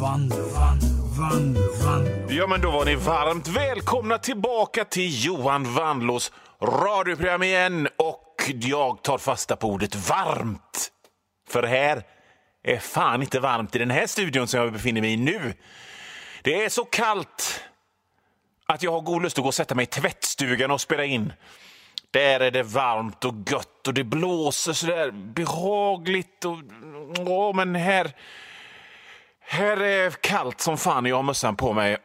Vanlo, Vanlo, Vanlo, Ja, men då var ni varmt välkomna tillbaka till Johan Vanlos radioprogram igen. Och jag tar fasta på ordet varmt. För här är fan inte varmt i den här studion som jag befinner mig i nu. Det är så kallt att jag har god lust att gå och sätta mig i tvättstugan och spela in. Där är det varmt och gött och det blåser så där behagligt. Och, åh, men här, här är kallt som fan jag har mössan på mig.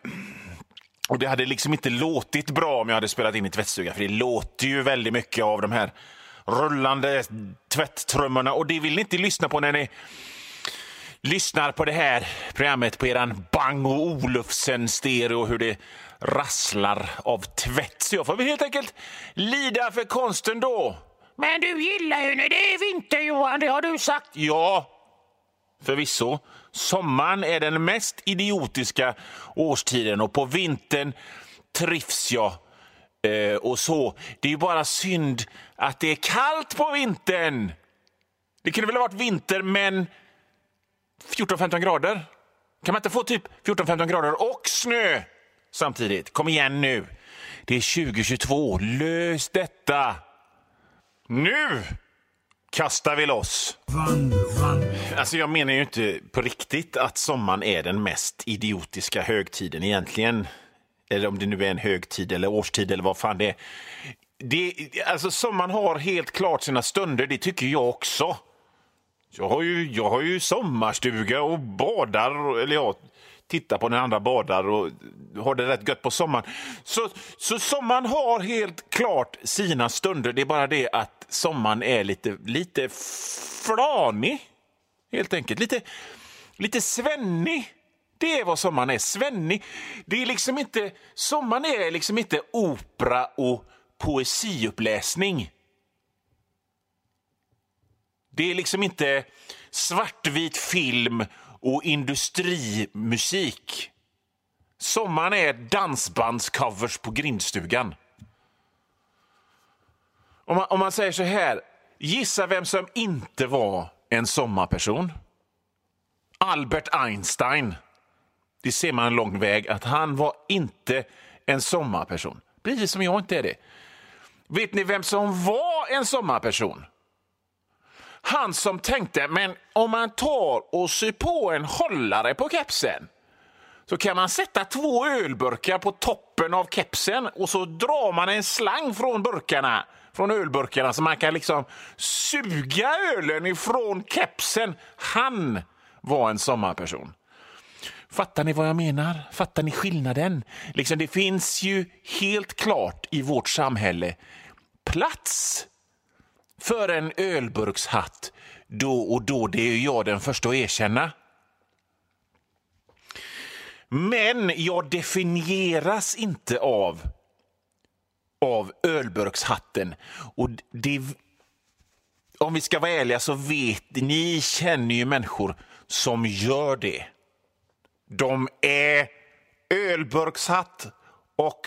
Och Det hade liksom inte låtit bra om jag hade spelat in i tvättstugan för det låter ju väldigt mycket av de här rullande tvätttrummorna och det vill ni inte lyssna på när ni lyssnar på det här programmet på eran Bang och Olufsen-stereo hur det rasslar av tvätt. Så jag får väl helt enkelt lida för konsten då. Men du gillar ju när det är vinter, Johan. Det har du sagt. Ja, förvisso. Sommaren är den mest idiotiska årstiden och på vintern trivs jag. Eh, och så. Det är ju bara synd att det är kallt på vintern. Det kunde väl ha varit vinter, men 14-15 grader? Kan man inte få typ 14-15 grader och snö samtidigt? Kom igen nu! Det är 2022. Lös detta! Nu kastar vi loss! Vanlo, Vanlo. Alltså jag menar ju inte på riktigt att sommaren är den mest idiotiska högtiden egentligen. Eller om det nu är en högtid eller årstid eller vad fan det är. Det, alltså sommaren har helt klart sina stunder, det tycker jag också. Jag har ju, jag har ju sommarstuga och badar, eller jag tittar på när andra badar och har det rätt gött på sommaren. Så, så sommaren har helt klart sina stunder. Det är bara det att sommaren är lite, lite flanig, helt enkelt. Lite, lite svennig. Det är vad sommaren är. Svennig. Det är liksom inte, sommaren är liksom inte opera och poesiuppläsning. Det är liksom inte svartvit film och industrimusik. Sommaren är dansbandscovers på grindstugan. Om man, om man säger så här, gissa vem som inte var en sommarperson? Albert Einstein. Det ser man en lång väg att han var inte en sommarperson. Precis som jag inte är det. Vet ni vem som var en sommarperson? Han som tänkte, men om man tar och syr på en hållare på kepsen så kan man sätta två ölburkar på toppen av kepsen och så drar man en slang från burkarna från ölburkarna så man kan liksom suga ölen ifrån kepsen. Han var en sommarperson. Fattar ni vad jag menar? Fattar ni skillnaden? Liksom, det finns ju helt klart i vårt samhälle plats för en ölburkshatt då och då. Det är jag den första att erkänna. Men jag definieras inte av, av ölburkshatten. Och det, om vi ska vara ärliga så vet ni känner ju människor som gör det. De är ölburkshatt och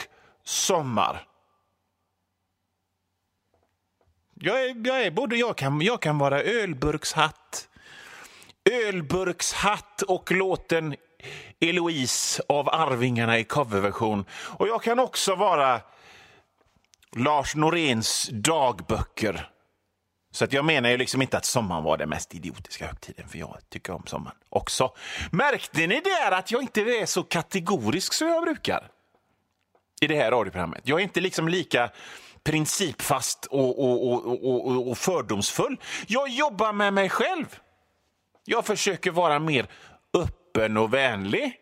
sommar. Jag är, jag är både jag kan, jag kan vara ölburkshatt, ölburkshatt och låten Eloise av Arvingarna i coverversion. Och jag kan också vara Lars Noréns dagböcker. Så att jag menar ju liksom inte att sommaren var den mest idiotiska högtiden, för jag tycker om sommaren också. Märkte ni där att jag inte är så kategorisk som jag brukar? I det här radioprogrammet. Jag är inte liksom lika principfast och, och, och, och, och fördomsfull. Jag jobbar med mig själv. Jag försöker vara mer öppen och vänlig.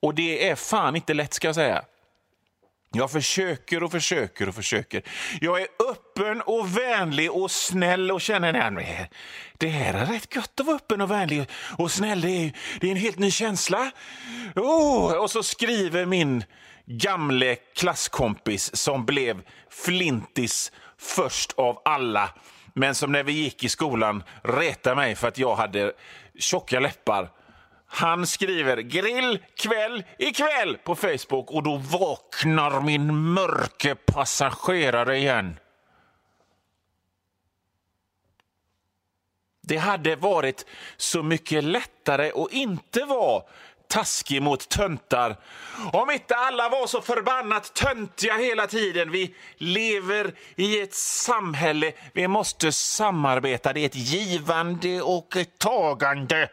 Och det är fan inte lätt, ska jag säga. Jag försöker och försöker och försöker. Jag är öppen och vänlig och snäll och känner att det här är rätt gött att vara öppen och vänlig och snäll. Det är, det är en helt ny känsla. Oh, och så skriver min gamle klasskompis som blev flintis först av alla men som när vi gick i skolan retade mig för att jag hade tjocka läppar. Han skriver grill kväll ikväll på Facebook och då vaknar min mörke passagerare igen. Det hade varit så mycket lättare att inte vara taskig mot töntar. Om inte alla var så förbannat töntiga hela tiden. Vi lever i ett samhälle. Vi måste samarbeta. Det är ett givande och ett tagande.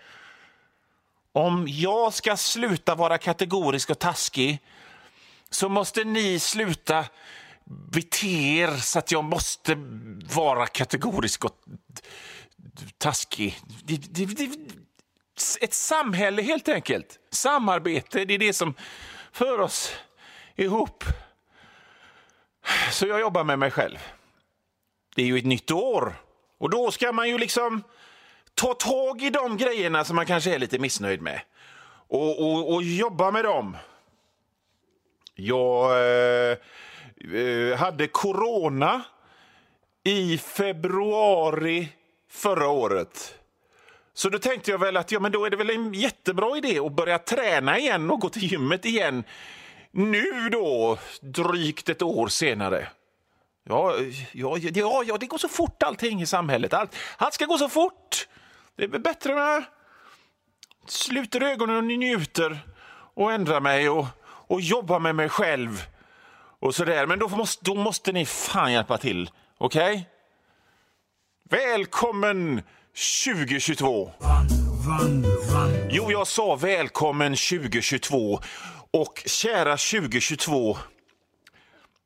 Om jag ska sluta vara kategorisk och taskig så måste ni sluta bete er så att jag måste vara kategorisk och taskig. Det, det, det, ett samhälle, helt enkelt. Samarbete, det är det som för oss ihop. Så jag jobbar med mig själv. Det är ju ett nytt år och då ska man ju liksom ta tag i de grejerna som man kanske är lite missnöjd med och, och, och jobba med dem. Jag eh, eh hade corona i februari förra året. Så då tänkte jag väl att ja, men då är det väl en jättebra idé att börja träna igen och gå till gymmet igen. Nu då, drygt ett år senare. Ja, ja, ja, ja det går så fort allting i samhället. Allt, allt ska gå så fort. Det är bättre med sluter ögonen och njuter och ändrar mig och, och jobbar med mig själv. och sådär. Men då måste, då måste ni fan hjälpa till. Okej? Okay? Välkommen 2022! Jo, jag sa välkommen 2022. Och kära 2022,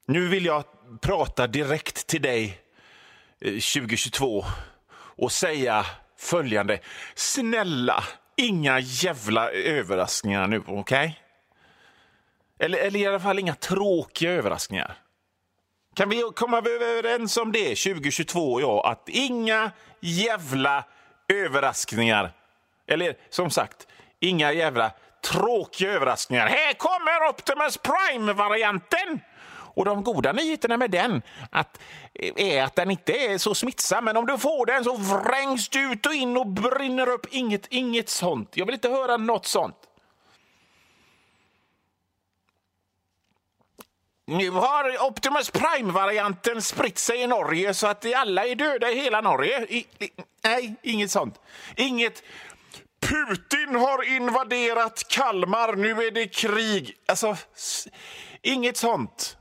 nu vill jag prata direkt till dig 2022 eh, och säga följande. Snälla, inga jävla överraskningar nu, okej? Okay? Eller, eller i alla fall inga tråkiga överraskningar. Kan vi komma överens om det 2022 ja, att inga jävla överraskningar. Eller som sagt, inga jävla tråkiga överraskningar. Här kommer Optimus Prime-varianten! Och de goda nyheterna med den att, är att den inte är så smittsam. Men om du får den så vrängs du ut och in och brinner upp. Inget, inget sånt. Jag vill inte höra något sånt. Nu har Optimus Prime-varianten spritt sig i Norge så att alla är döda i hela Norge. I, i, nej, inget sånt. Inget Putin har invaderat Kalmar, nu är det krig. Alltså, inget sånt.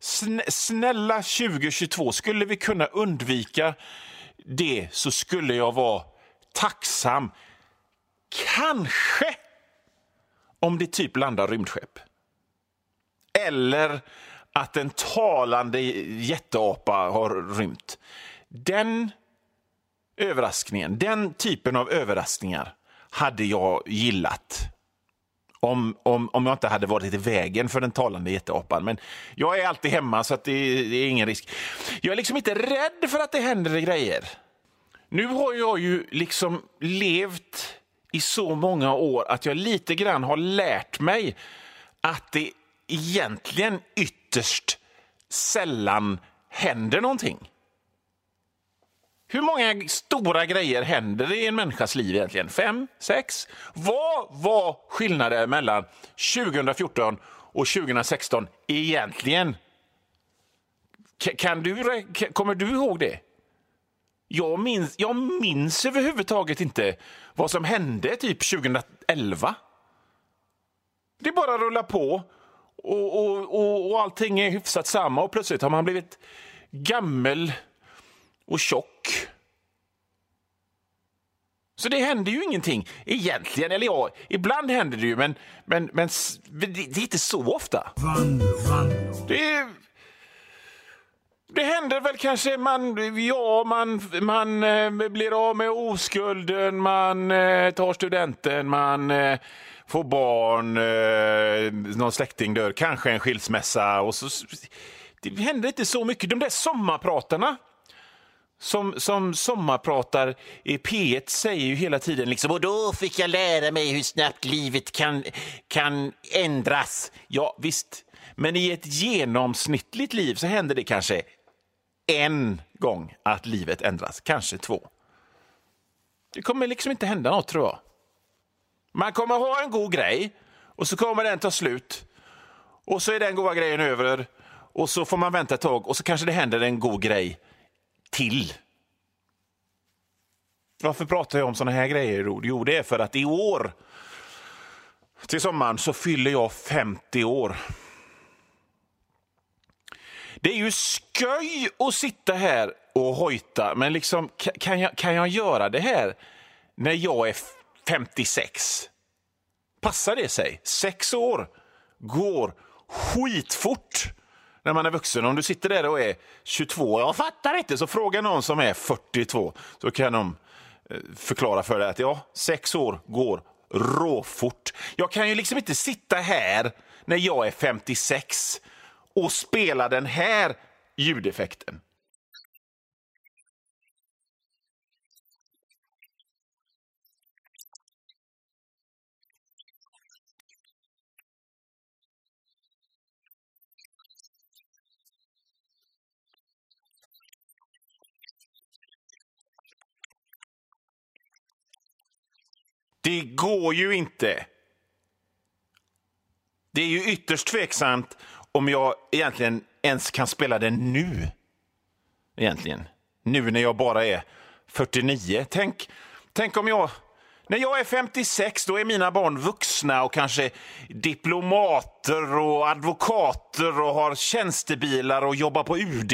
Sn snälla 2022, skulle vi kunna undvika det så skulle jag vara tacksam. Kanske om det typ landar rymdskepp. Eller att en talande jätteapa har rymt. Den överraskningen, den typen av överraskningar hade jag gillat. Om, om, om jag inte hade varit i vägen för den talande jätteapan. Men jag är alltid hemma så att det, det är ingen risk. Jag är liksom inte rädd för att det händer grejer. Nu har jag ju liksom levt i så många år att jag lite grann har lärt mig att det egentligen ytterst sällan händer någonting. Hur många stora grejer händer i en människas liv egentligen? Fem? Sex? Vad var skillnaden mellan 2014 och 2016 egentligen? Kan du, kommer du ihåg det? Jag minns, jag minns överhuvudtaget inte vad som hände typ 2011. Det bara rullar på och, och, och, och allting är hyfsat samma och plötsligt har man blivit gammel och tjock. Så det händer ju ingenting egentligen. Eller ja, ibland händer det ju, men, men, men det, det är inte så ofta. Det, det händer väl kanske, man, ja, man, man eh, blir av med oskulden, man eh, tar studenten, man eh, får barn, eh, någon släkting dör, kanske en skilsmässa. Och så, det händer inte så mycket. De där sommarpratarna som, som sommarpratar i P1 säger ju hela tiden liksom, och då fick jag lära mig hur snabbt livet kan, kan ändras. Ja, visst. Men i ett genomsnittligt liv så händer det kanske en gång att livet ändras, kanske två. Det kommer liksom inte hända något, tror jag. Man kommer ha en god grej och så kommer den ta slut. Och så är den goda grejen över och så får man vänta ett tag och så kanske det händer en god grej till. Varför pratar jag om såna här grejer? Jo, det är för att i år till sommaren så fyller jag 50 år. Det är ju sköj att sitta här och hojta, men liksom, kan, jag, kan jag göra det här när jag är 56? Passar det sig? Sex år går skitfort när man är vuxen. Om du sitter där och är 22, jag fattar inte, så fråga någon som är 42 så kan de eh, förklara för dig att ja, sex år går råfort. Jag kan ju liksom inte sitta här när jag är 56 och spela den här ljudeffekten. Det går ju inte. Det är ju ytterst tveksamt om jag egentligen ens kan spela den nu. Egentligen. Nu när jag bara är 49. Tänk, tänk om jag... När jag är 56 då är mina barn vuxna och kanske diplomater och advokater och har tjänstebilar och jobbar på UD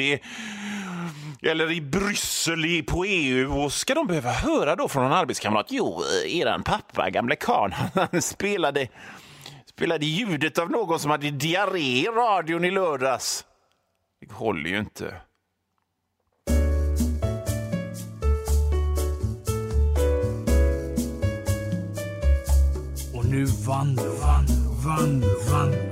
eller i Bryssel på EU och ska de behöva höra då från en arbetskamrat jo, eh, eran pappa, gamle karln, han spelade, spelade ljudet av någon som hade diarré i radion i lördags. Det håller ju inte. Och nu vann, vann, vann, vann.